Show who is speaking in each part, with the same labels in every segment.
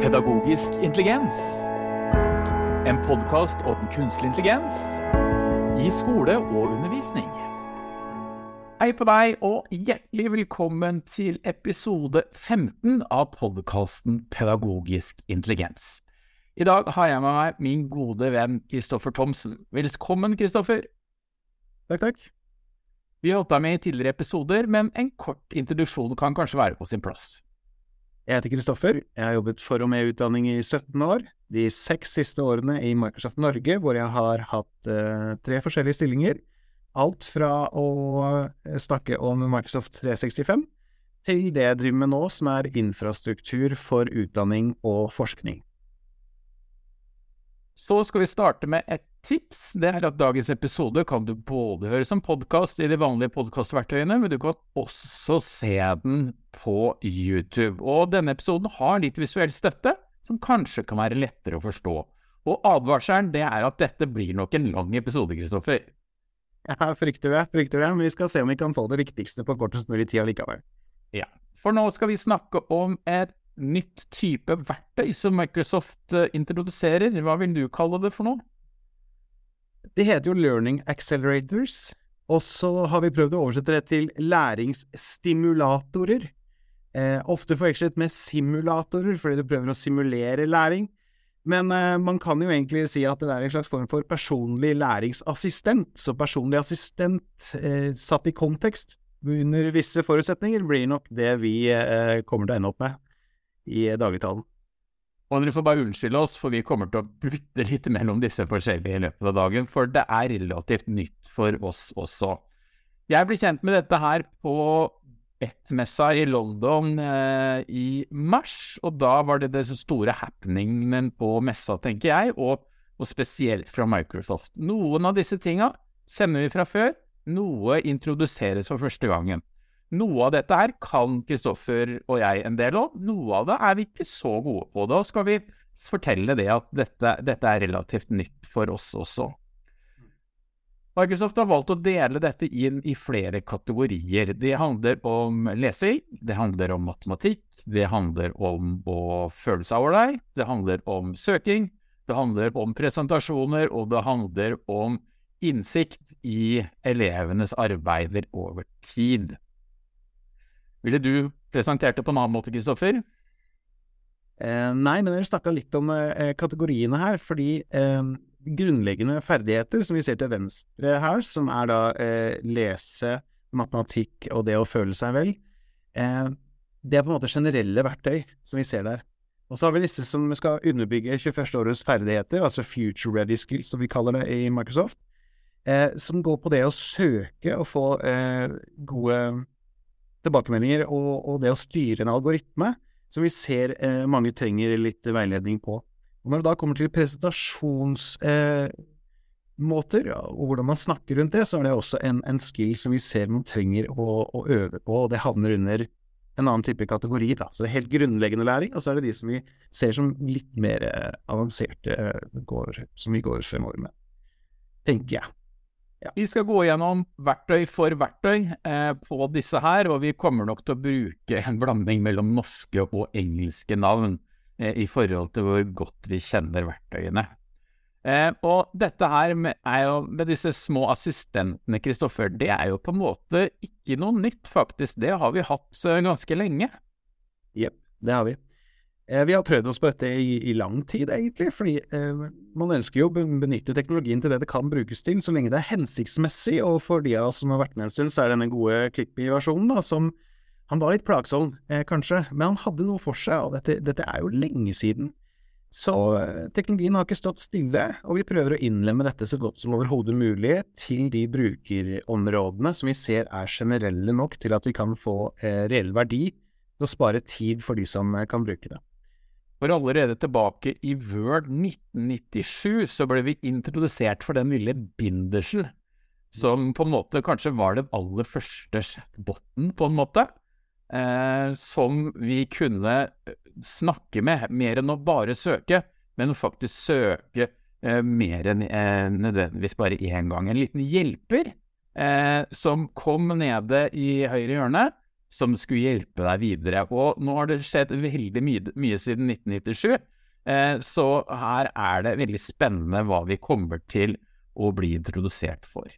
Speaker 1: Pedagogisk intelligens. En podkast om kunstig intelligens i skole og undervisning. Hei på deg, og hjertelig velkommen til episode 15 av podkasten Pedagogisk intelligens. I dag har jeg med meg min gode venn Kristoffer Thomsen. Velkommen, Kristoffer.
Speaker 2: Takk, takk.
Speaker 1: Vi har holdt deg med i tidligere episoder, men en kort introduksjon kan kanskje være på sin plass.
Speaker 2: Jeg heter Kristoffer. Jeg har jobbet for og med utdanning i 17 år. De seks siste årene i Microsoft Norge, hvor jeg har hatt uh, tre forskjellige stillinger. Alt fra å eh, snakke om Microsoft 365 til det jeg driver med nå, som er infrastruktur for utdanning og forskning.
Speaker 1: Så skal vi starte med et tips. Det er at dagens episode kan du både høre som podkast i de vanlige podkastverktøyene, men du kan også se den på YouTube. Og denne episoden har litt visuell støtte, som kanskje kan være lettere å forstå. Og advarselen det er at dette blir nok en lang episode, Kristoffer.
Speaker 2: Ja, frykter det, frykter det, men vi skal se om vi kan få det viktigste på kortest mulig tid allikevel.
Speaker 1: Ja, for nå skal vi snakke om et nytt type verktøy som Microsoft eh, introduserer. Hva vil du kalle det for noe?
Speaker 2: Det heter jo Learning Accelerators, og så har vi prøvd å oversette det til læringsstimulatorer. Eh, ofte forvekslet med simulatorer, fordi du prøver å simulere læring. Men eh, man kan jo egentlig si at det er en slags form for personlig læringsassistent. Så personlig assistent eh, satt i kontekst under visse forutsetninger blir nok det vi eh, kommer til å ende opp med i dagligtalen.
Speaker 1: Og dere får bare unnskylde oss, for vi kommer til å bytte litt mellom disse forskjellige i løpet av dagen, for det er relativt nytt for oss også. Jeg ble kjent med dette her på Bettmessa i London eh, i mars, og da var det den store happeningen på messa, tenker jeg, og, og spesielt fra Microsoft. Noen av disse tinga kjenner vi fra før, noe introduseres for første gangen. Noe av dette her kan Kristoffer og jeg en del om, noe av det er vi ikke så gode på. Da skal vi fortelle det at dette, dette er relativt nytt for oss også. Microsoft har valgt å dele dette inn i flere kategorier. Det handler om lesing, det handler om matematikk, det handler om å føle seg ålreit, det handler om søking, det handler om presentasjoner, og det handler om innsikt i elevenes arbeider over tid. Ville du presentert det på en annen måte, Kristoffer?
Speaker 2: Eh, nei, men dere snakka litt om eh, kategoriene her, fordi eh, grunnleggende ferdigheter som vi ser til venstre her, som er da eh, lese, matematikk og det å føle seg vel, eh, det er på en måte generelle verktøy som vi ser der. Og så har vi disse som skal underbygge 21. årets ferdigheter, altså future ready skills, som vi kaller det i Microsoft, eh, som går på det å søke og få gode tilbakemeldinger og, og, det å styre en algoritme, som vi ser eh, mange trenger litt veiledning på. Og Når det da kommer til presentasjonsmåter, eh, ja, og hvordan man snakker rundt det, så er det også en, en skill som vi ser man trenger å, å, øve på, og det havner under en annen type kategori. Da. Så det er helt grunnleggende læring, og så er det de som vi ser som litt mer eh, avanserte, eh, går, som vi går fremover med, tenker jeg.
Speaker 1: Ja. Vi skal gå gjennom verktøy for verktøy eh, på disse her, og vi kommer nok til å bruke en blanding mellom norske og engelske navn eh, i forhold til hvor godt vi kjenner verktøyene. Eh, og dette her med, jo, med disse små assistentene, Kristoffer, det er jo på en måte ikke noe nytt, faktisk. Det har vi hatt ganske lenge.
Speaker 2: Jepp, det har vi. Eh, vi har prøvd oss på dette i, i lang tid, egentlig, fordi eh, man ønsker jo å benytte teknologien til det det kan brukes til, så lenge det er hensiktsmessig. Og for de av oss som har vært med en stund, så er denne gode Clippy-versjonen, da, som Han var litt plagsom, eh, kanskje, men han hadde noe for seg, og dette, dette er jo lenge siden. Så eh, teknologien har ikke stått stille, og vi prøver å innlemme dette så godt som overhodet mulig til de brukerområdene som vi ser er generelle nok til at vi kan få eh, reell verdi til å spare tid for de som eh, kan bruke det.
Speaker 1: For allerede tilbake i Word 1997 så ble vi introdusert for den lille bindersen, som på en måte kanskje var den aller første chatboten, på en måte. Eh, som vi kunne eh, snakke med, mer enn å bare søke, men faktisk søke eh, mer enn eh, nødvendigvis bare én gang. En liten hjelper eh, som kom nede i høyre hjørne, som skulle hjelpe deg videre. Og nå har det skjedd veldig mye, mye siden 1997, eh, så her er det veldig spennende hva vi kommer til å bli introdusert for.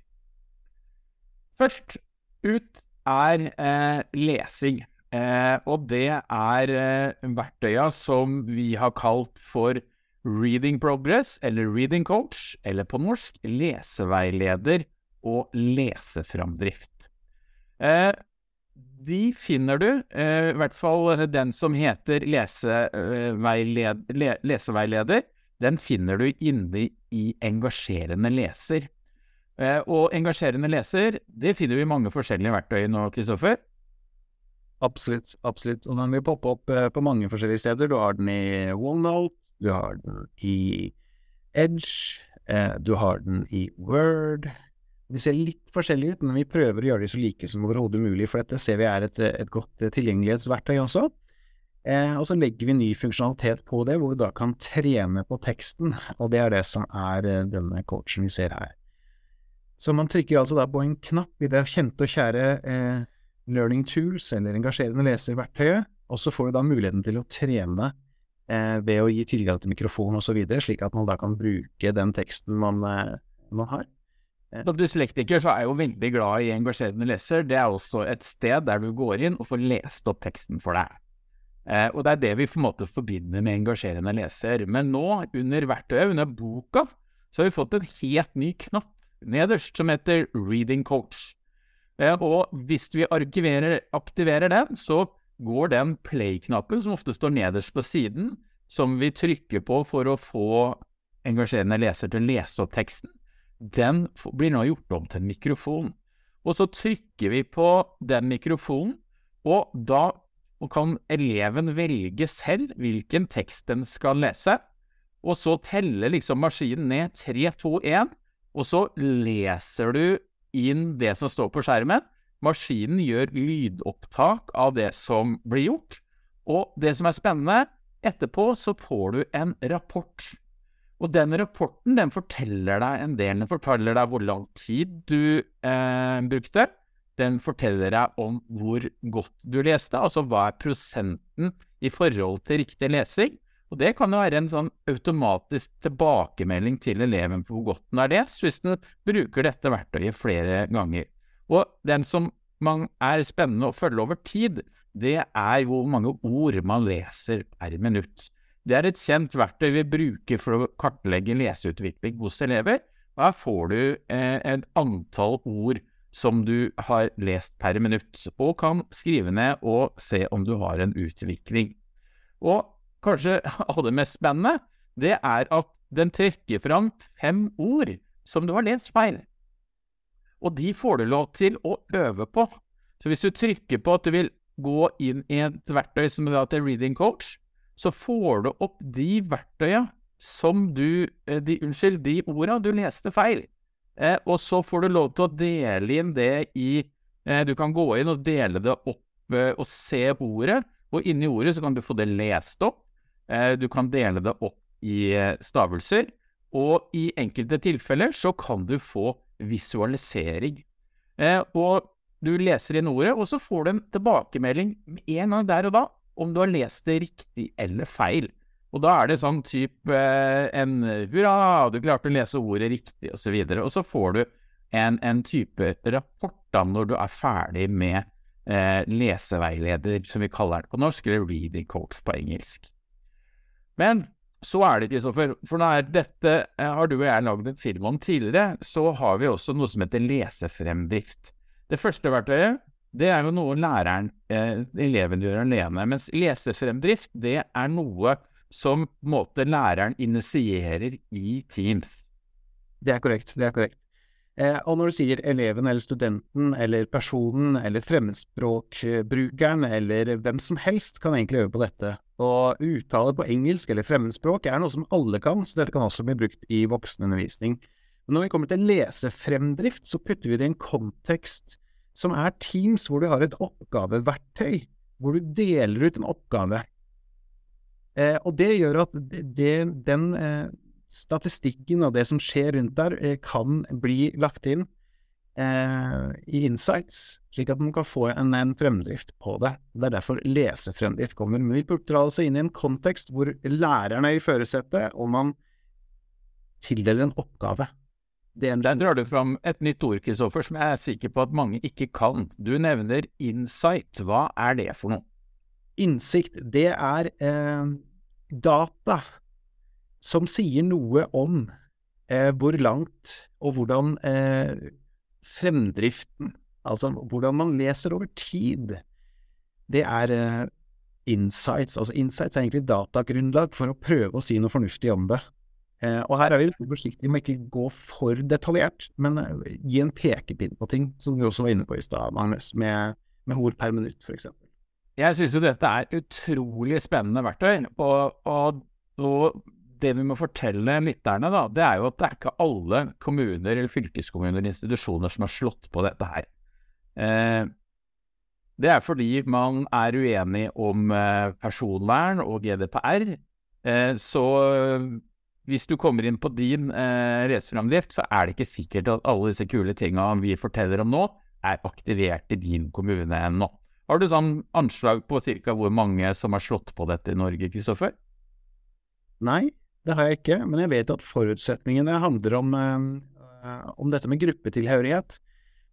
Speaker 1: Først ut er eh, lesing. Eh, og det er eh, verktøya som vi har kalt for Reading Progress, eller Reading Coach, eller på norsk leseveileder og leseframdrift. Eh, de finner du, eh, i hvert fall den som heter leseveiled, le, leseveileder, den finner du inne i Engasjerende leser. Eh, og engasjerende leser, det finner vi mange forskjellige verktøy nå, Kristoffer.
Speaker 2: Absolutt, absolutt. Og den vil poppe opp eh, på mange forskjellige steder. Du har den i OneNote, du har den i Edge, eh, du har den i Word, de ser litt forskjellige ut, men vi prøver å gjøre de så like som overhodet mulig, for dette ser vi er et, et godt tilgjengelighetsverktøy også. Eh, og så legger vi ny funksjonalitet på det, hvor vi da kan trene på teksten, og det er det som er eh, denne coachen vi ser her. Så man trykker altså da på en knapp i det kjente og kjære eh, Learning Tools, eller engasjerende leserverktøyet, og så får du da muligheten til å trene eh, ved å gi tilgang til mikrofon osv., slik at man da kan bruke den teksten man, eh, man har.
Speaker 1: Som dyslektiker så er jeg jo veldig glad i engasjerende leser. Det er også et sted der du går inn og får lest opp teksten for deg. Eh, og det er det vi på en måte forbinder med engasjerende leser. Men nå, under verktøyet, under boka, så har vi fått en helt ny knapp nederst som heter Reading Coach. Eh, og hvis vi aktiverer den, så går den play-knappen som ofte står nederst på siden, som vi trykker på for å få engasjerende leser til å lese opp teksten den blir nå gjort om til en mikrofon. Og så trykker vi på den mikrofonen, og da kan eleven velge selv hvilken tekst den skal lese. Og så teller liksom maskinen ned 3, 2, 1, og så leser du inn det som står på skjermen. Maskinen gjør lydopptak av det som blir gjort. Og det som er spennende, etterpå så får du en rapport. Og den rapporten den forteller deg en del. Den forteller deg hvor lang tid du eh, brukte. Den forteller deg om hvor godt du leste, altså hva er prosenten i forhold til riktig lesing. Og det kan jo være en sånn automatisk tilbakemelding til eleven på hvor godt den har lest, hvis den bruker dette verktøyet flere ganger. Og den som er spennende å følge over tid, det er hvor mange ord man leser per minutt. Det er et kjent verktøy vi bruker for å kartlegge leseutvikling hos elever. Her får du eh, et antall ord som du har lest per minutt, og kan skrive ned og se om du har en utvikling. Og kanskje av det mest spennende, det er at den trekker fram fem ord som du har lest feil. Og de får du lov til å øve på. Så hvis du trykker på at du vil gå inn i et verktøy som heter Reading Coach, så får du opp de verktøya som du eh, de, Unnskyld, de orda du leste feil. Eh, og så får du lov til å dele inn det i eh, Du kan gå inn og dele det opp eh, og se ordet, og inni ordet så kan du få det lest opp. Eh, du kan dele det opp i eh, stavelser, og i enkelte tilfeller så kan du få visualisering. og du leser inn ordet, og så får du en tilbakemelding med en gang der og da om du har lest det riktig eller feil. Og da er det sånn type eh, en hurra, du klarte å lese ordet riktig, osv. Og, så videre. og så får du en, en, type rapport da når du er ferdig med eh, leseveileder, som vi kaller det på norsk, eller reading coach på engelsk. Men så er det, Kristoffer, for når dette eh, har du og jeg lagd en film om tidligere, så har vi også noe som heter lesefremdrift. Det første verktøyet det er jo noe læreren, eh, eleven gjør alene. Mens lesefremdrift, det er noe som måte læreren initierer i Teams.
Speaker 2: Det er korrekt. Det er korrekt. Eh, og når du sier eleven eller studenten eller personen eller fremmedspråkbrukeren eller hvem som helst kan egentlig øve på dette. Og uttale på engelsk eller fremmedspråk er noe som alle kan, så dette kan også bli brukt i voksenundervisning. Men når vi kommer til lesefremdrift, så putter vi det i en kontekst som er Teams, hvor du har et oppgaveverktøy, hvor du deler ut en oppgave. Eh, og det gjør at det, den eh, statistikken og det som skjer rundt der, eh, kan bli lagt inn eh, i Insights, slik at man kan få en, en, fremdrift på det. Det er derfor lesefremdrift kommer. Men vi burde dra oss inn i en kontekst hvor læreren er i førersetet, og man tildeler en oppgave.
Speaker 1: Der drar du fram et nytt ord, Kristoffer, som jeg er sikker på at mange ikke kan. Du nevner insight. Hva er det for noe?
Speaker 2: Innsikt, det er eh, data som sier noe om eh, hvor langt og hvordan eh, fremdriften, altså hvordan man leser over tid, det er eh, insights. Altså insights er egentlig datagrunnlag for å prøve å si noe fornuftig om det. Eh, og her er vi litt forsiktige med ikke gå for detaljert, men eh, gi en pekepinn på ting, som du også var inne på i stad, Magnus, med, med, ord per minutt, f.eks.
Speaker 1: Jeg syns jo dette er utrolig spennende verktøy, og, og, og, det vi må fortelle lytterne, da, det er jo at det er ikke alle kommuner eller fylkeskommuner eller institusjoner som har slått på dette her. Eh, det er fordi man er uenig om eh, personvern og GDPR. Eh, så hvis du kommer inn på din eh, racerframdrift, så er det ikke sikkert at alle disse kule tinga vi forteller om nå, er aktivert i din kommune ennå. Har du sånn anslag på ca. hvor mange som har slått på dette i Norge, Kristoffer?
Speaker 2: Nei, det har jeg ikke, men jeg vet at forutsetningene handler om, eh, om dette med gruppetilhørighet.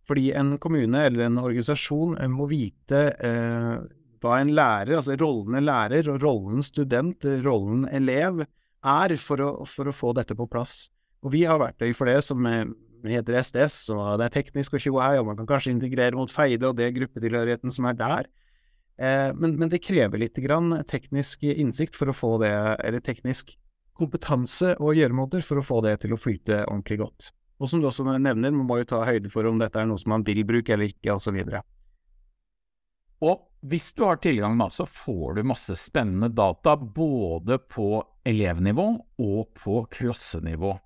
Speaker 2: Fordi en kommune eller en organisasjon må vite eh, hva en lærer, altså rollen en lærer rollen student, rollen elev, er for å, for å, få dette på plass. Og vi har verktøy for det som heter SDS, og det er teknisk og tjohei, og man kan kanskje integrere mot Feide og det gruppetilhørigheten som er der. Eh, men, men, det krever litt grann teknisk innsikt for å få det, eller teknisk kompetanse og gjøremåter for å få det til å flyte ordentlig godt. Og som du også nevner, man må jo ta høyde for om dette er noe som man vil bruke eller ikke, osv.
Speaker 1: Og hvis du har tilgang, da, så får du masse spennende data både på elevnivå og på klassenivå.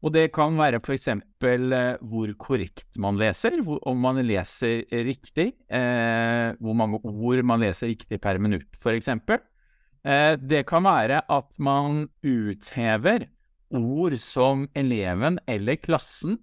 Speaker 1: Og det kan være f.eks. Eh, hvor korrekt man leser, om man leser riktig, eh, hvor mange ord man leser riktig per minutt f.eks. Eh, det kan være at man uthever ord som eleven eller klassen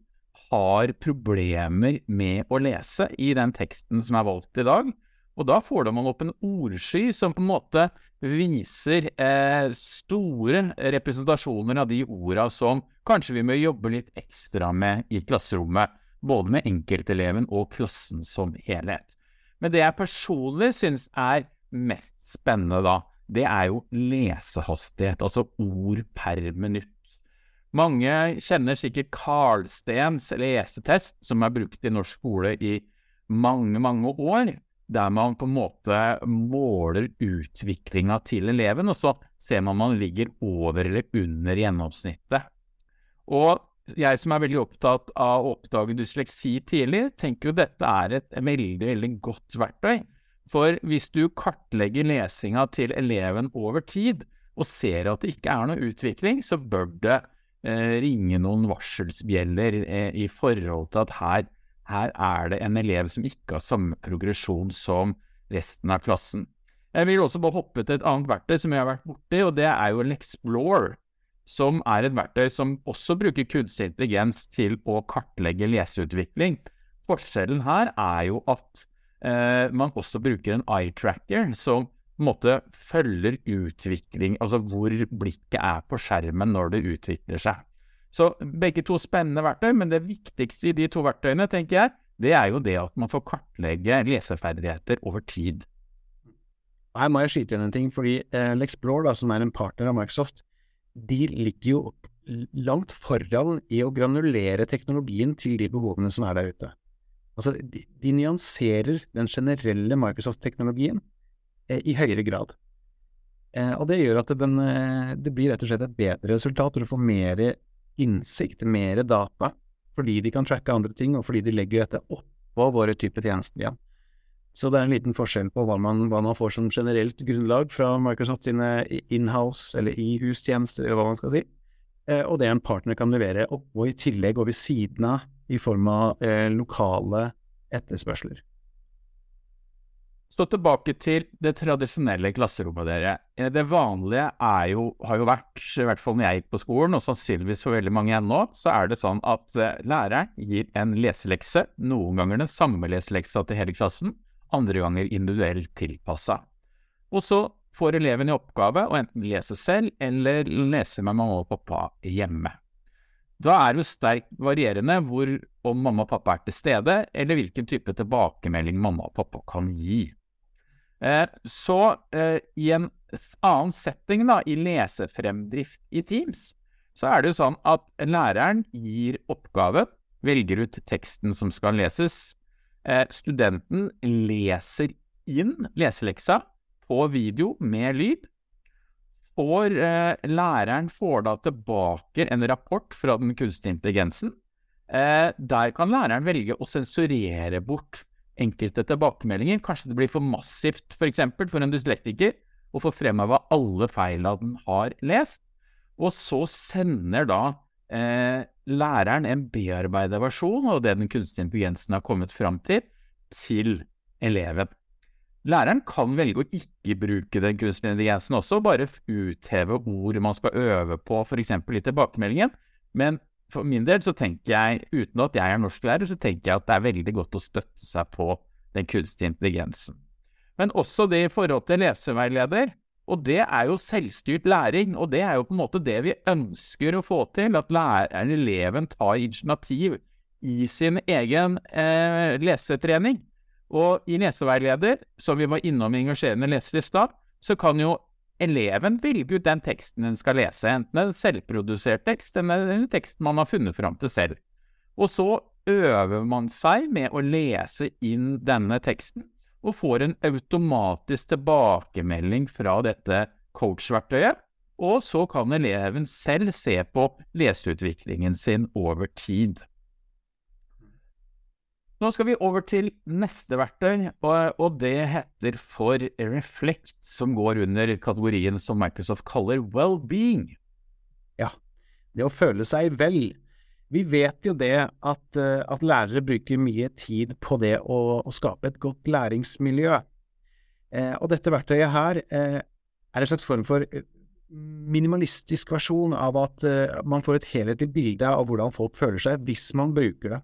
Speaker 1: har problemer med å lese i den teksten som er valgt i dag. Og da får man opp en ordsky som på en måte viser eh, store representasjoner av de orda som kanskje vi må jobbe litt ekstra med i klasserommet, både med enkelteleven og klassen som helhet. Men det jeg personlig syns er mest spennende da, det er jo lesehastighet, altså ord per minutt. Mange kjenner sikkert Karlstens lesetest, som er brukt i norsk skole i mange, mange år der man på en måte måler utviklinga til eleven, og så ser man om man ligger over eller under gjennomsnittet. Og jeg som er veldig opptatt av å oppdage dysleksi tidlig, tenker jo dette er et veldig, veldig godt verktøy. For hvis du kartlegger lesinga til eleven over tid, og ser at det ikke er noe utvikling, så bør det eh, ringe noen varselsbjeller eh, i forhold til at her her er det en elev som ikke har samme progresjon som resten av klassen. Jeg vil også bare hoppe til et annet verktøy som jeg har vært borti, og det er jo en Explore, som er et verktøy som også bruker kunstig intelligens til å kartlegge leseutvikling. Forskjellen her er jo at eh, man også bruker en eye tracker som på en måte følger utvikling, altså hvor blikket er på skjermen når det utvikler seg. Så begge to spennende verktøy, men det viktigste i de to verktøyene, tenker jeg, det er jo det at man får kartlegge leseferdigheter over tid.
Speaker 2: Her må jeg skyte inn en ting, fordi eh, Lexplore, da, som er en partner av Microsoft, de ligger jo langt foran i å granulere teknologien til de behovene som er der ute. Altså, de, de nyanserer den generelle Microsoft-teknologien eh, i høyere grad. Eh, og det gjør at det, den, eh, det, blir rett og slett et bedre resultat, og du får mer innsikt, mer data, fordi de kan tracke andre ting, og fordi de legger dette oppå våre typer tjenester igjen. Så det er en liten forskjell på hva man, hva man får som generelt grunnlag fra Microsoft sine inhouse eller i-hustjenester, eller hva man skal si, eh, og det en partner kan levere oppå i tillegg og ved siden av i form av eh, lokale etterspørsler.
Speaker 1: Så tilbake til det tradisjonelle klasserommet, dere. Eh, det vanlige er jo, har jo vært, i hvert fall når jeg gikk på skolen, og sannsynligvis for veldig mange ennå, så er det sånn at uh, læreren gir en leselekse, noen ganger den samme leseleksa til hele klassen, andre ganger individuelt tilpassa. Og så får eleven i oppgave å enten lese selv eller lese med mamma og pappa hjemme. Da er det jo sterkt varierende hvor om mamma og pappa er til stede, eller hvilken type tilbakemelding mamma og pappa kan gi. Eh, så eh, i en annen setting, da, i lesefremdrift i Teams, så er det jo sånn at læreren gir oppgave, velger ut teksten som skal leses. Eh, studenten leser inn leseleksa på video med lyd. Og læreren får da tilbake en rapport fra den kunstige intelligensen. der kan læreren velge å sensurere bort enkelte tilbakemeldinger. Kanskje det blir for massivt. For, eksempel, for en dyslektiker å få fremheva alle feila den har lest. Og så sender da eh, læreren en bearbeida versjon av det den kunstige intelligensen har kommet fram til, til eleven. Læreren kan velge å ikke bruke den kunstige intelligensen også, bare utheve ord man skal øve på, f.eks. i tilbakemeldingen. Men for min del så tenker jeg, uten at jeg er norsklærer, så tenker jeg at det er veldig godt å støtte seg på den kunstige intelligensen. Men også det i forhold til leseveileder. Og det er jo selvstyrt læring, og det er jo på en måte det vi ønsker å få til. At læreren, eleven tar initiativ i sin egen eh, lesetrening. Og i leseveileder, som vi var innom i engasjerende leser i stad, så kan jo eleven velge ut den teksten den skal lese, enten en selvprodusert tekst eller en tekst man har funnet fram til selv. Og så øver man seg med å lese inn denne teksten, og får en automatisk tilbakemelding fra dette coach-verktøyet, og så kan eleven selv se på leseutviklingen sin over tid. Nå skal vi over til neste verktøy, og det heter for Reflect, som går under kategorien som Microsoft kaller well-being.
Speaker 2: Ja, det å føle seg vel. Vi vet jo det at, eh, at lærere bruker mye tid på det å, å skape et godt læringsmiljø. Eh, og dette verktøyet her eh, er en slags form for eh, minimalistisk versjon av at eh, man får et helhetlig bilde av hvordan folk føler seg hvis man bruker det.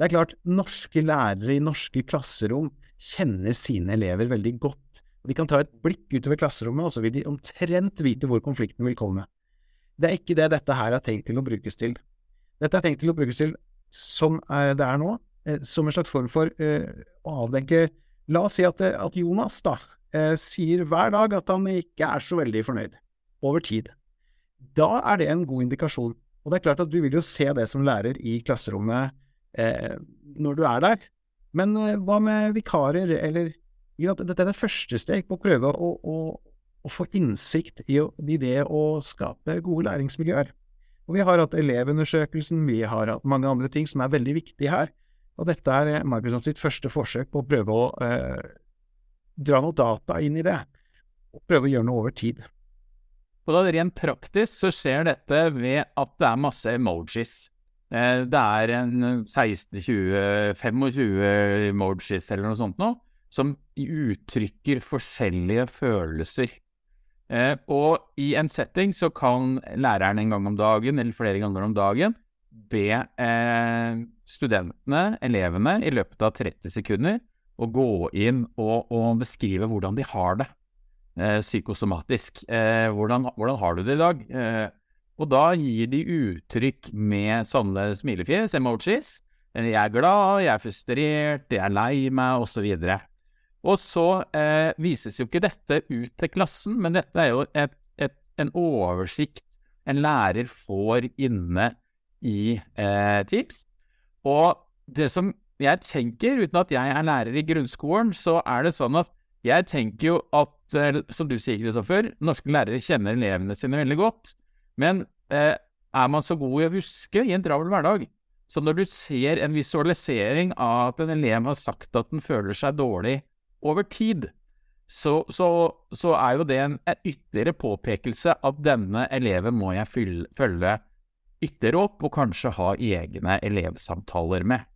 Speaker 2: Det er klart, norske lærere i norske klasserom kjenner sine elever veldig godt. De kan ta et blikk utover klasserommet, og så vil de omtrent vite hvor konflikten vil komme. Det er ikke det dette her er tenkt til å brukes til. Dette er tenkt til å brukes til, som det er nå, eh, som en slags form for eh, å avdenke La oss si at, eh, at Jonas da, sier hver dag at han ikke er så veldig fornøyd, over tid. Da er det en god indikasjon. Og det er klart at du vil jo se det som lærer i klasserommet eh, når du er der. Men eh, hva med vikarer, eller Dette er det første steg på å prøve å, å, å få innsikt i, i, det å skape gode læringsmiljøer. Og Vi har hatt Elevundersøkelsen, vi har hatt mange andre ting som er veldig viktige her. Og dette er Microsoft sitt første forsøk på å prøve å eh, dra noe data inn i det, og prøve å gjøre noe over tid.
Speaker 1: Og da Rent praktisk så skjer dette ved at det er masse emojis. Eh, det er en 16-20-25 emojis eller noe sånt nå, som uttrykker forskjellige følelser. Eh, og i en setting så kan læreren en gang om dagen, eller flere ganger om dagen, be eh, studentene, elevene, i løpet av 30 sekunder å gå inn og, og beskrive hvordan de har det psykosomatisk. Hvordan, hvordan, har du det i dag? Og da gir de uttrykk med sånne smilefjes, emojis. Jeg er glad, jeg er frustrert, jeg er lei meg, osv. Og så eh, vises jo ikke dette ut til klassen, men dette er jo et, et, en oversikt en lærer får inne i eh, Teams. Og det som jeg tenker, uten at jeg er lærer i grunnskolen, så er det sånn at jeg tenker jo at, eh, som du sier, Kristoffer, norske lærere kjenner elevene sine veldig godt. Men eh, er man så god i å huske i en travel hverdag? Så når du ser en visualisering av at en elev har sagt at den føler seg dårlig over tid, så, så, så er jo det en, en, ytterligere påpekelse at denne eleven må jeg fylle, følge ytterligere opp, og kanskje ha egne elevsamtaler med.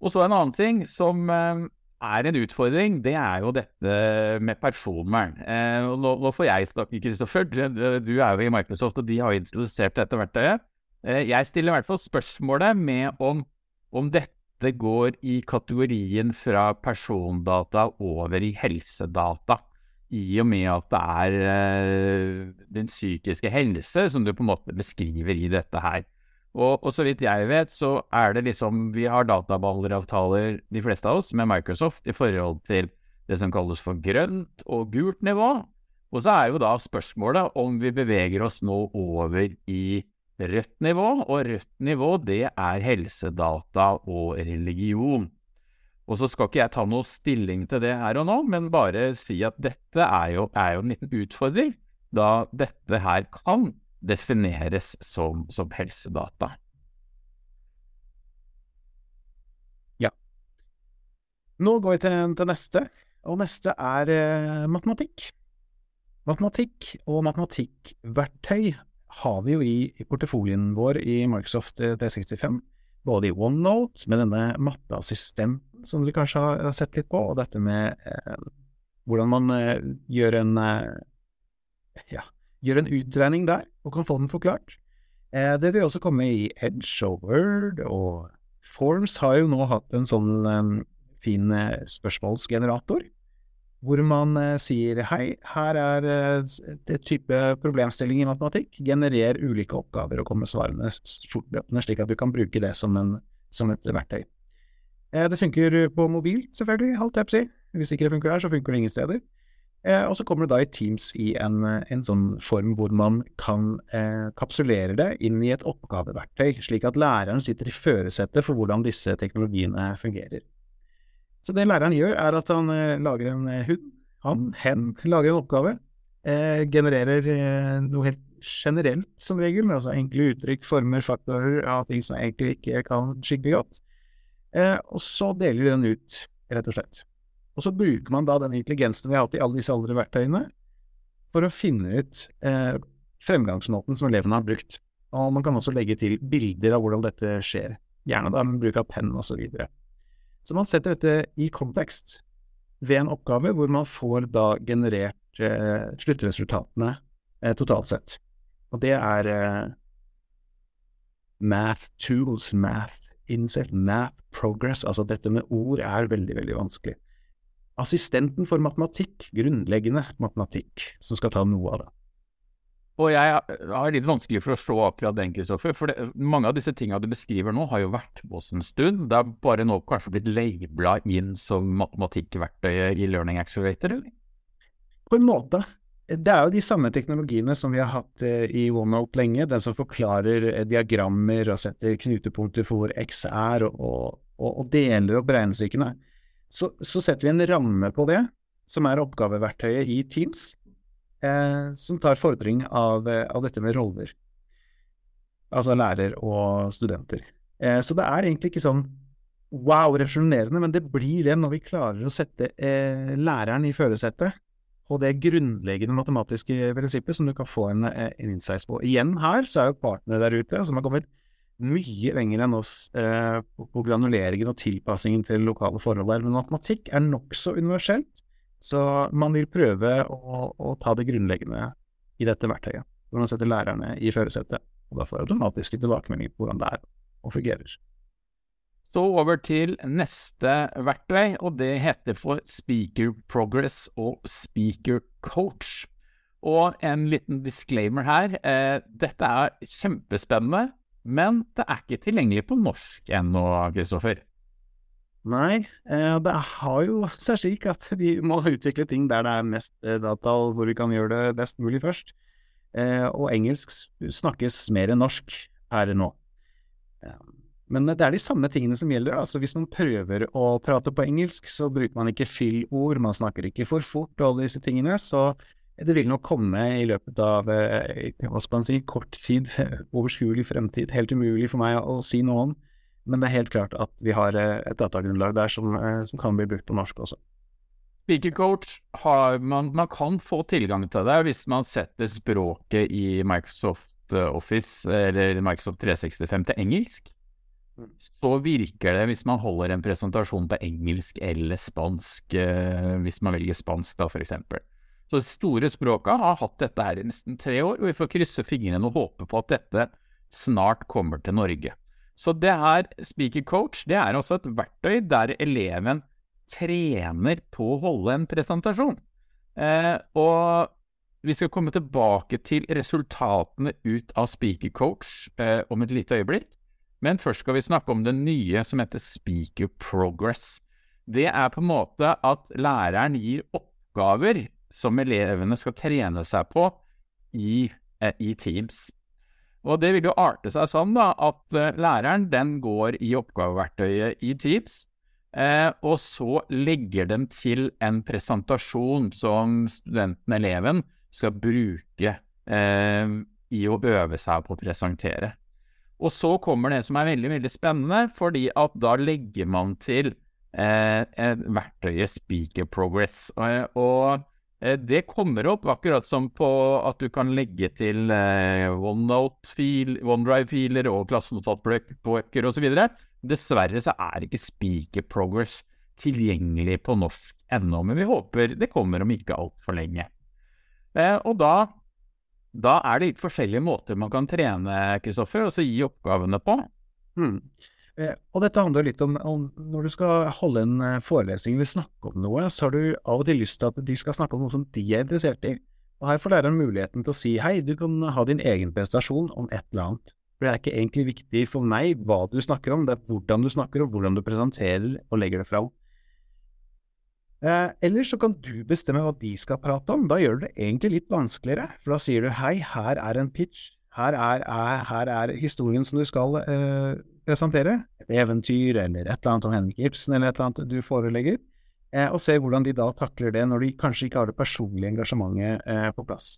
Speaker 1: Og så en annen ting som eh, er en utfordring, det er jo dette med personvern. Eh, nå, nå, får jeg snakke, Kristoffer. Du er jo i Microsoft, og de har introdusert dette verktøyet. Eh, jeg stiller i hvert fall spørsmålet med om, om dette går i kategorien fra persondata over i helsedata. I og med at det er eh, den psykiske helse som du på en måte beskriver i dette her. Og, og, så vidt jeg vet, så er det liksom Vi har databehandleravtaler, de fleste av oss, med Microsoft i forhold til det som kalles for grønt og gult nivå. Og så er jo da spørsmålet om vi beveger oss nå over i rødt nivå, og rødt nivå det er helsedata og religion. Og så skal ikke jeg ta noe stilling til det her og nå, men bare si at dette er jo, er jo en liten utfordring, da dette her kan defineres som, som helsedata.
Speaker 2: Ja. Nå går vi til, til neste, og neste er eh, matematikk. Matematikk og matematikkverktøy har vi jo i, i portefolien vår i Microsoft 365, både i OneNote, med denne matteassistenten som dere kanskje har sett litt på, og dette med eh, hvordan man eh, gjør en eh, ja, gjør en utregning der, og kan få den forklart. Eh, det vil også komme i Edge og Word, og Forms har jo nå hatt en sånn um, fin uh, spørsmålsgenerator, hvor man sier hei, her er det type problemstilling i matematikk, generer ulike oppgaver og kommer svarene fortløpende, slik at du kan bruke det som, en, som et verktøy. det funker på mobil, selvfølgelig, holdt jeg si. Hvis ikke det funker her, så funker det ingen steder. Eh, og så kommer det da i Teams i en, en sånn form hvor man kan eh, kapsulere det inn i et oppgaveverktøy, slik at læreren sitter i førersetet for hvordan disse teknologiene fungerer. Så det læreren gjør, er at han eh, lager en eh, hund, han, hen, lager en oppgave, eh, genererer eh, noe helt generelt som regel, altså enkle uttrykk, former, faktorer av ting som egentlig ikke kan skikkelig godt, og så deler de den ut, rett og slett. Og så bruker man da den intelligensen vi har hatt i alle disse andre verktøyene, for å finne ut eh, fremgangsmåten som elevene har brukt. Og man kan også legge til bilder av hvordan dette skjer, gjerne da med bruk av penn osv. Så, videre. så man setter dette i kontekst ved en oppgave hvor man får da generert eh, sluttresultatene eh, totalt sett. Og det er eh, math tools, math insect, math progress. Altså dette med ord er veldig, veldig vanskelig assistenten for matematikk, grunnleggende matematikk, som skal ta noe av det.
Speaker 1: Og jeg har litt vanskelig for å slå akkurat den, Kristoffer. For det, mange av disse tingene du beskriver nå, har jo vært på oss en stund. Det er bare nå kanskje blitt labela inn som matematikkverktøy i Learning Accelerator, eller?
Speaker 2: På en måte. Det er jo de samme teknologiene som vi har hatt eh, i OneNote lenge. Den som forklarer eh, diagrammer og setter knutepunkter for hvor X er, og, og, og deler opp regnestykkene så, så, setter vi en ramme på det, som er oppgaveverktøyet i Teams, eh, som tar fordring av, av, dette med roller. Altså lærer og studenter. Eh, så det er egentlig ikke sånn wow, refusjonerende, men det blir det når vi klarer å sette eh, læreren i førersetet på det grunnleggende matematiske prinsippet som du kan få en, eh, en insights på. Igjen her så er jo partene der ute som har kommet mye lenger enn oss eh, på, granuleringen og tilpassingen til lokale forhold der. Men matematikk er nokså universelt, så man vil prøve å, å, ta det grunnleggende i dette verktøyet. Hvor man setter lærerne i førersetet, og da får automatiske tilbakemeldinger på hvordan det er og fungerer.
Speaker 1: Så over til neste verktøy, og det heter for Speaker Progress og Speaker Coach. Og en liten disclaimer her. Eh, dette er kjempespennende men det er ikke tilgjengelig på norsk ennå, Kristoffer?
Speaker 2: Nei, eh, det har jo seg slik at vi må utvikle ting der det er mest eh, data, og hvor vi kan gjøre det best mulig først. Eh, og engelsk snakkes mer enn norsk her nå. Men det er de samme tingene som gjelder. altså Hvis man prøver å prate på engelsk, så bruker man ikke fyllord, man snakker ikke for fort og alle disse tingene. Så det vil nok komme i løpet av eh, hva skal man si, kort tid, overskuelig fremtid. Helt umulig for meg å si noe om, men det er helt klart at vi har eh, et datagrunnlag der som, eh, som kan bli brukt på norsk også.
Speaker 1: Speakercoach har man, man kan få tilgang til det hvis man setter språket i Microsoft Office eller Microsoft 365 til engelsk. så virker det hvis man holder en presentasjon på engelsk eller spansk, hvis man velger spansk da, f.eks. Så de store språka har hatt dette her i nesten tre år, og vi får krysse fingrene og håpe på at dette snart kommer til Norge. Så det her, Speaker Coach, det er også et verktøy der eleven trener på å holde en presentasjon. Eh, og vi skal komme tilbake til resultatene ut av Speaker Coach eh, om et lite øyeblikk. Men først skal vi snakke om det nye som heter Speaker Progress. Det er på en måte at læreren gir oppgaver som elevene skal trene seg på i, eh, i Teams. Og det vil jo arte seg sånn da, at uh, læreren den går i oppgaveverktøyet i Teams, eh, og så legger den til en presentasjon som studenten, eleven, skal bruke eh, i å øve seg på å presentere. Og så kommer det som er veldig, veldig spennende, fordi at da legger man til eh, verktøyet Speaker Progress. Og, og Eh, det kommer opp akkurat som på at du kan legge til eh, OneDrive-filer og klassenotatbøker osv. Dessverre så er ikke Speaker Progress tilgjengelig på norsk ennå, men vi håper det kommer om ikke altfor lenge. Eh, og da, da, er det litt forskjellige måter man kan trene, Kristoffer, og så gi oppgavene på.
Speaker 2: Hmm. Eh, og dette handler litt om, om, når du skal holde en eh, forelesning eller snakke om noe, så har du av og til lyst til at de skal snakke om noe som de er interessert i. Og her får læreren muligheten til å si hei, du kan ha din egen prestasjon om et eller annet. For det er ikke egentlig viktig for meg hva du snakker om, det er hvordan du snakker og hvordan du presenterer og legger det fram. Eh, eller så kan du bestemme hva de skal prate om. Da gjør du det egentlig litt vanskeligere, for da sier du hei, her er en pitch, her er, er, her er historien som du skal eh, presentere, et eventyr eller et eller annet om Henrik Ibsen eller et eller annet du forelegger, eh, og se hvordan de da takler det når de kanskje ikke har det personlige engasjementet eh, på plass.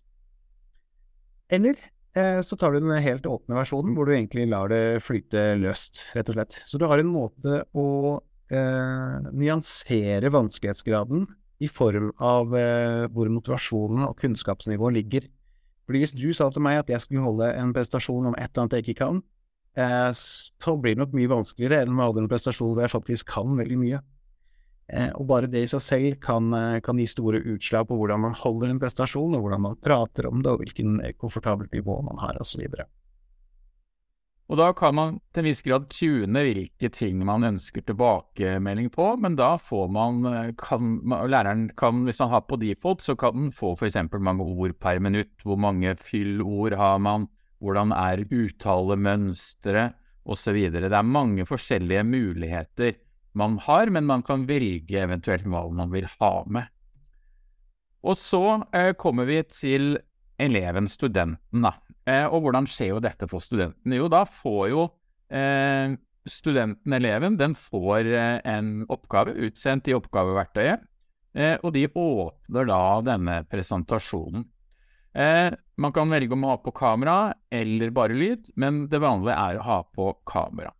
Speaker 2: Eller eh, så tar du den helt åpne versjonen, hvor du egentlig lar det flyte løst, rett og slett. Så du har en måte å eh, nyansere vanskelighetsgraden i form av eh, hvor motivasjonen og kunnskapsnivået ligger. Fordi hvis du sa til meg at jeg skulle holde en prestasjon om et eller annet jeg ikke kan, Eh, så blir det nok mye vanskeligere enn med hadde en prestasjon hvor jeg faktisk kan veldig mye. Eh, og bare det i seg selv kan, eh, kan, gi store utslag på hvordan man holder en prestasjon, og hvordan man prater om det, og hvilken komfortabelt nivå man har, osv.
Speaker 1: Og da kan man til en viss grad tune hvilke ting man ønsker tilbakemelding på, men da får man, kan, læreren kan, hvis han har på default, så kan den få f.eks. mange ord per minutt. Hvor mange fyllord har man? Hvordan er uttalemønsteret osv. Det er mange forskjellige muligheter man har, men man kan velge eventuelt hva man vil ha med. Og så eh, kommer vi til eleven, studenten, da. Eh, og hvordan skjer jo dette for studenten? Jo, da får jo eh, studenten, eleven, den får eh, en oppgave utsendt i oppgaveverktøyet, eh, og de åpner da denne presentasjonen. Man kan velge om å ha på kamera eller bare lyd, men det vanlige er å ha på kamera.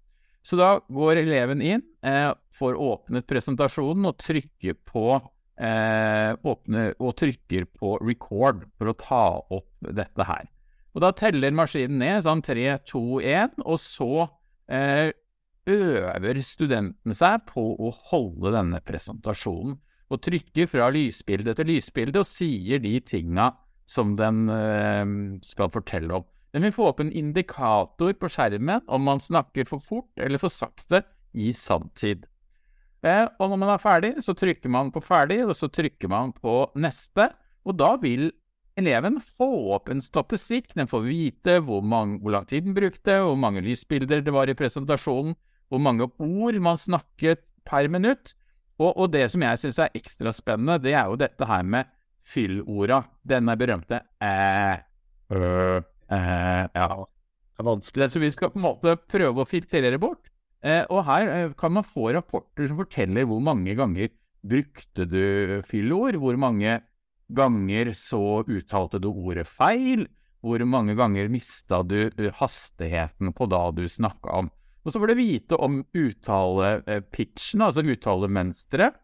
Speaker 1: Så da går eleven inn, eh, får åpnet presentasjonen og trykker på, eh, åpne, og trykker på record for å ta opp dette her. Og da teller maskinen ned sånn 3, 2, 1, og så eh, øver studentene seg på å holde denne presentasjonen. Og trykker fra lysbilde til lysbilde og sier de tinga som den eh, skal fortelle om. Den vil få opp en indikator på skjermen om man snakker for fort eller for sakte i sanntid. Eh, og når man er ferdig, så trykker man på ferdig, og så trykker man på neste. Og da vil eleven få opp en statistikk. Den får vite hvor, mange, hvor lang tid den brukte, hvor mange lysbilder det var i presentasjonen, hvor mange ord man snakket per minutt. Og, og det som jeg syns er ekstra spennende, det er jo dette her med fyllorda. Denne berømte æ, ø, æ, ja. Det er vanskelig, så vi skal på en måte prøve å filtrere bort. Eh, og her eh, kan man få rapporter som forteller hvor mange ganger brukte du fyllord, hvor mange ganger så uttalte du ordet feil, hvor mange ganger mista du hastigheten på da du snakka om. Og så får du vite om uttalepitchen, altså uttalemønsteret,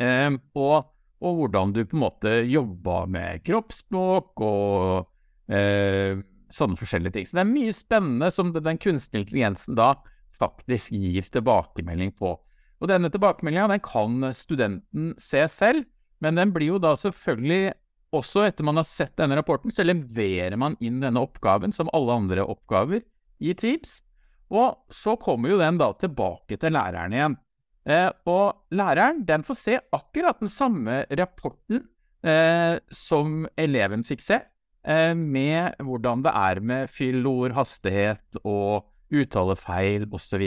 Speaker 1: eh, og og hvordan du på en måte jobba med kroppsspråk og eh, sånne forskjellige ting. Så det er mye spennende som den kunstige intelligensen da faktisk gir tilbakemelding på. Og Denne tilbakemeldinga kan studenten se selv, men den blir jo da selvfølgelig også etter man har sett denne rapporten, så leverer man inn denne oppgaven som alle andre oppgaver i Teams. Og så kommer jo den da tilbake til læreren igjen. Eh, og læreren den får se akkurat den samme rapporten eh, som eleven fikk se, eh, med hvordan det er med fyllord, hastighet og uttalefeil osv.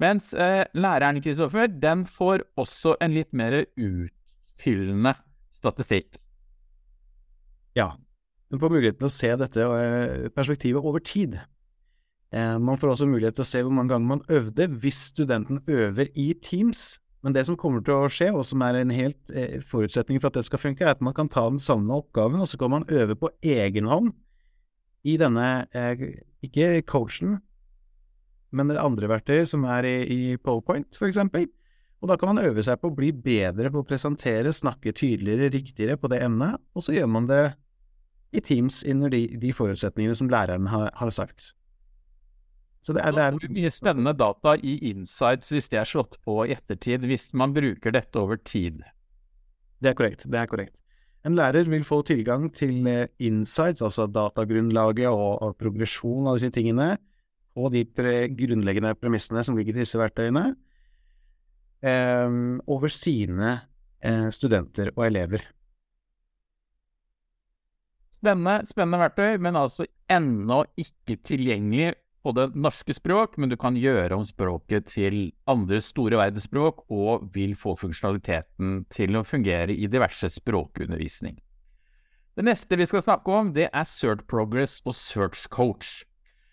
Speaker 1: Mens eh, læreren Kristoffer, den får også en litt mer utfyllende statistikk.
Speaker 2: Ja. hun får muligheten til å se dette eh, perspektivet over tid. Eh, man får også mulighet til å se hvor mange ganger man øvde hvis studenten øver i Teams. Men det som kommer til å skje, og som er en helt eh, forutsetning for at det skal funke, er at man kan ta den samme oppgaven, og så kan man øve på egen hånd i denne, ikke coachen, men det andre verktøyet som er i, i PowerPoint, for eksempel. Og da kan man øve seg på å bli bedre på å presentere, snakke tydeligere, riktigere på det emnet, og så gjør man det i Teams under de, de forutsetningene som læreren har, har sagt.
Speaker 1: Så det er, det er mye spennende data i insights hvis det er slått på i ettertid, hvis man bruker dette over tid.
Speaker 2: Det er korrekt. Det er korrekt. En lærer vil få tilgang til eh, insights, altså datagrunnlaget og, og progresjon av disse tingene, og de tre grunnleggende premissene som ligger i disse verktøyene, eh, over sine eh, studenter og elever.
Speaker 1: Spennende, spennende verktøy, men altså ennå ikke tilgjengelig på det norske språk, men du kan gjøre om språket til andre store verdensspråk, og vil få funksjonaliteten til å fungere i diverse språkundervisning. Det neste vi skal snakke om, det er Search Progress og Search Coach.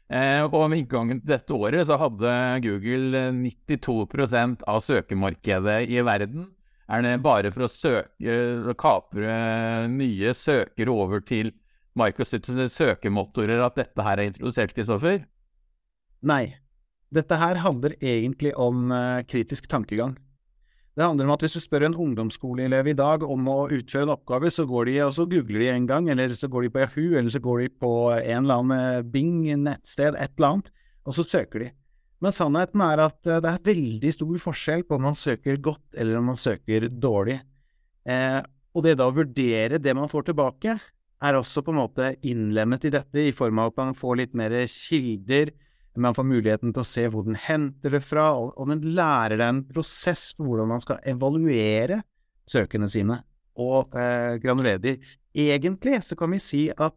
Speaker 1: Eh, og Ved inngangen til dette året så hadde Google 92% av søkemarkedet i verden. Er det bare for å søke, kapre nye søkere over til Microsofts søkemotorer at dette her er introdusert, Kristoffer?
Speaker 2: Nei. Dette her handler egentlig om uh, kritisk tankegang. Det handler om at hvis du spør en ungdomsskoleelev i dag om å utføre en oppgave, så går de og så googler de en gang, eller så går de på Yahoo, eller så går de på en eller annen Bing nettsted, et eller annet, og så søker de. Men sannheten er at eh, det er veldig stor forskjell på om man søker godt eller om man søker dårlig. Eh, og det da å vurdere det man får tilbake, er også på en måte innlemmet i dette, i form av at man får litt mer kilder, man får muligheten til å se hvor den henter det fra, og, den lærer deg en prosess for hvordan man skal evaluere søkene sine og eh, granulere de. Egentlig så kan vi si at,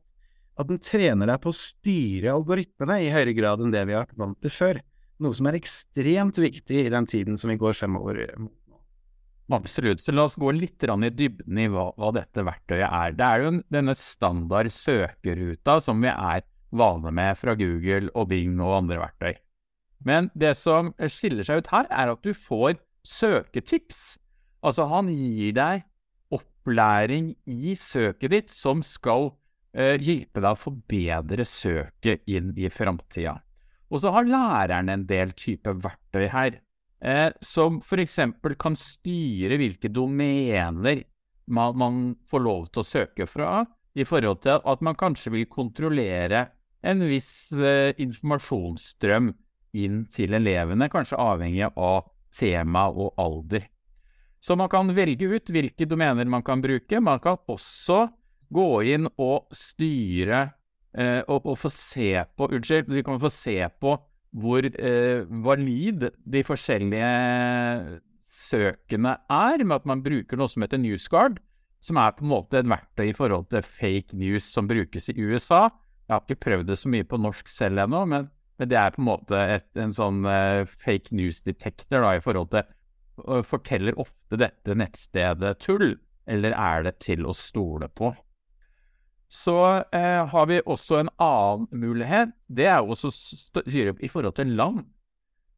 Speaker 2: at den trener deg på å styre algoritmene i høyere grad enn det vi har vært vant til før, noe som er ekstremt viktig i den tiden som vi går fremover mot.
Speaker 1: Absolutt. Så la oss gå litt i dybden i hva, hva, dette verktøyet er. Det er jo denne standard søkeruta som vi er vane med fra Google og Bing og andre verktøy. Men det som skiller seg ut her, er at du får søketips. Altså, han gir deg opplæring i søket ditt som skal eh, hjelpe deg å forbedre søket inn i framtida. Og så har læreren en del type verktøy her, eh, som f.eks. kan styre hvilke domener man, man, får lov til å søke fra, i forhold til at man kanskje vil kontrollere en viss eh, informasjonsstrøm inn til elevene, kanskje avhengig av tema og alder. Så man kan velge ut hvilke domener man kan bruke. Man kan også gå inn og styre eh, og, og, få se på Unnskyld, vi kan få se på hvor eh, valid de forskjellige søkene er, med at man bruker noe som heter NewsGuard, som er på en måte et verktøy i forhold til fake news som brukes i USA, jeg har ikke prøvd det så mye på norsk selv ennå, men, men, det er på en måte et, en sånn uh, fake news detector i forhold til uh, Forteller ofte dette nettstedet tull, eller er det til å stole på? Så uh, har vi også en annen mulighet. Det er jo å styre i forhold til land.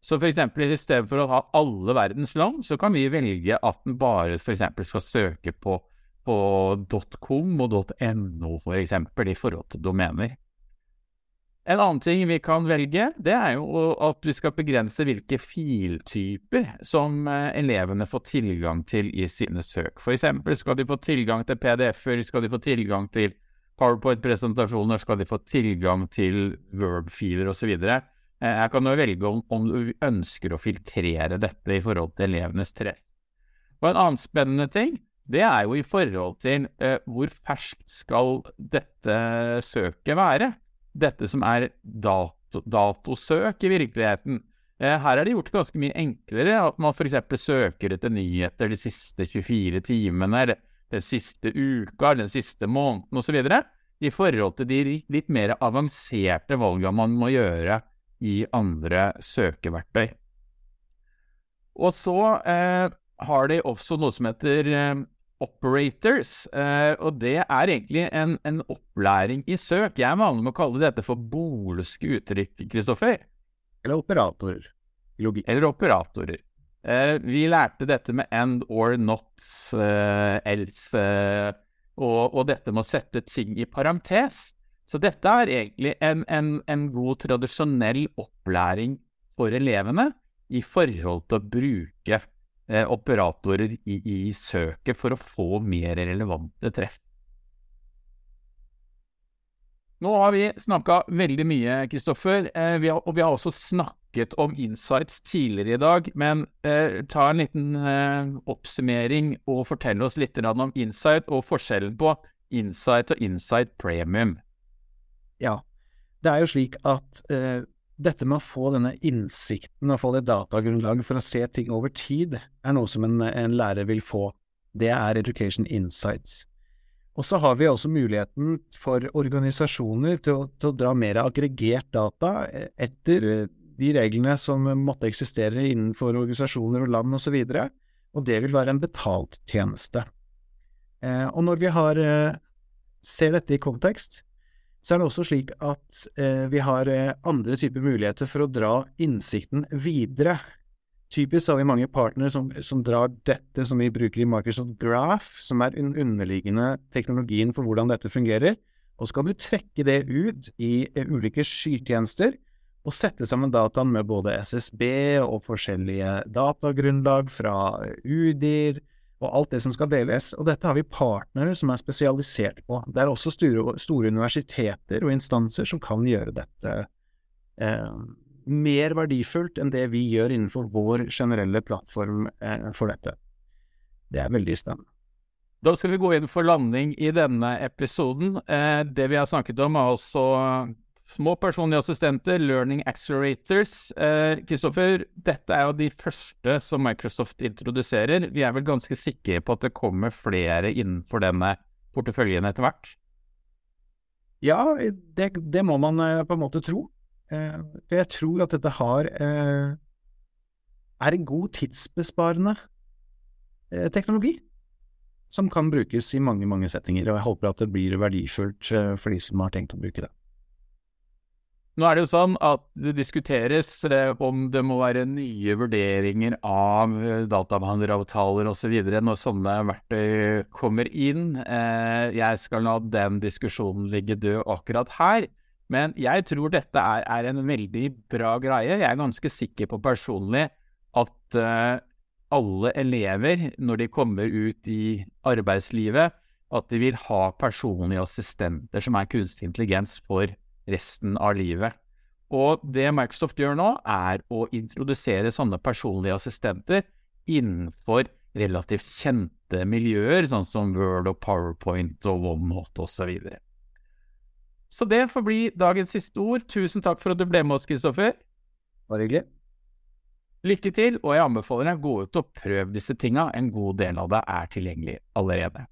Speaker 1: Så for eksempel, i stedet for å ha alle verdens land, så kan vi velge at den bare for eksempel skal søke på, på .com og .no, for eksempel, i forhold til domener. En annen ting vi kan velge, det er jo at vi skal begrense hvilke filtyper som eh, elevene får tilgang til i sine søk. For eksempel skal de få tilgang til PDF-er, skal de få tilgang til PowerPoint-presentasjoner, skal de få tilgang til Word-filer osv. Jeg kan jo velge om, om, du ønsker å filtrere dette i forhold til elevenes treff. Og en annen spennende ting, det er jo i forhold til eh, hvor ferskt skal dette søket være. Dette som er dato, datosøk i virkeligheten. Eh, her er det gjort ganske mye enklere, at man f.eks. søker etter nyheter de siste 24 timene, eller den siste uka, den siste måneden osv., i forhold til de litt mer avanserte valgene man må gjøre i andre søkeverktøy. Og så eh, har de også noe som heter eh, operators, eh, og det er egentlig en, en, opplæring i søk. Jeg er vanlig med å kalle dette for bolske uttrykk, Kristoffer.
Speaker 2: Eller operatorer.
Speaker 1: Logikk. Eller operatorer. Eh, vi lærte dette med end or not, eh, else, og, og, dette med å sette ting i parentes. Så dette er egentlig en, en, en god, tradisjonell opplæring for elevene i forhold til å bruke operatorer i, i, søket for å få mer relevante treff. Nå har vi snakka veldig mye, Kristoffer, eh, og vi har også snakket om insights tidligere i dag. Men eh, ta en liten eh, oppsummering og fortell oss litt om insight og forskjellen på insight og insight premium.
Speaker 2: Ja. Det er jo slik at eh, dette med å få denne innsikten og få det datagrunnlaget for å se ting over tid, er noe som en, en lærer vil få. Det er Education Insights. Og så har vi også muligheten for organisasjoner til til å dra mer aggregert data etter eh, de reglene som måtte eksistere innenfor organisasjoner og land osv., og, og det vil være en betalt tjeneste. Eh, og når vi har, eh, ser dette i kontekst, så er det også slik at eh, vi har eh, andre typer muligheter for å dra innsikten videre. Typisk har vi mange partnere som, som, drar dette som vi bruker i Microsoft Graph, som er den underliggende teknologien for hvordan dette fungerer, og så kan du trekke det ut i eh, ulike skytjenester og sette sammen dataen med både SSB og forskjellige datagrunnlag fra UDIR, og alt det som skal deles. Og dette har vi partnere som er spesialisert på. Det er også store, store universiteter og instanser som kan gjøre dette eh, mer verdifullt enn det vi gjør innenfor vår generelle plattform eh, for dette. Det er veldig spennende.
Speaker 1: Da skal vi gå inn for landing i denne episoden. Eh, det vi har snakket om, er altså Små personlige assistenter, learning accelerators. Kristoffer, eh, dette er jo de første som Microsoft introduserer. Vi er vel ganske sikre på at det kommer flere innenfor denne porteføljen etter hvert?
Speaker 2: Ja, det, det må man eh, på en måte tro. Eh, for jeg tror at dette har eh, er en god tidsbesparende teknologi. Som kan brukes i mange, mange settinger, og jeg håper at det blir verdifullt for de som har tenkt å bruke det.
Speaker 1: Nå er det jo sånn at det diskuteres eh, om det må være nye vurderinger av eh, databehandleravtaler osv. Så når sånne verktøy kommer inn. Eh, jeg skal la den diskusjonen ligge død akkurat her. Men jeg tror dette er, er en veldig bra greie. Jeg er ganske sikker på personlig at alle elever, når de kommer ut i arbeidslivet, at de vil ha personlige assistenter som er kunstig intelligens for resten av livet. Og det Microsoft gjør nå, er å introdusere sånne personlige assistenter innenfor relativt kjente miljøer, sånn som Word og PowerPoint og OneNote osv. Så, så det får bli dagens siste ord. Tusen takk for at du ble med oss, Kristoffer.
Speaker 2: Bare hyggelig.
Speaker 1: Lykke til, og jeg anbefaler deg å gå ut og prøve disse tinga. En god del av det er tilgjengelig allerede.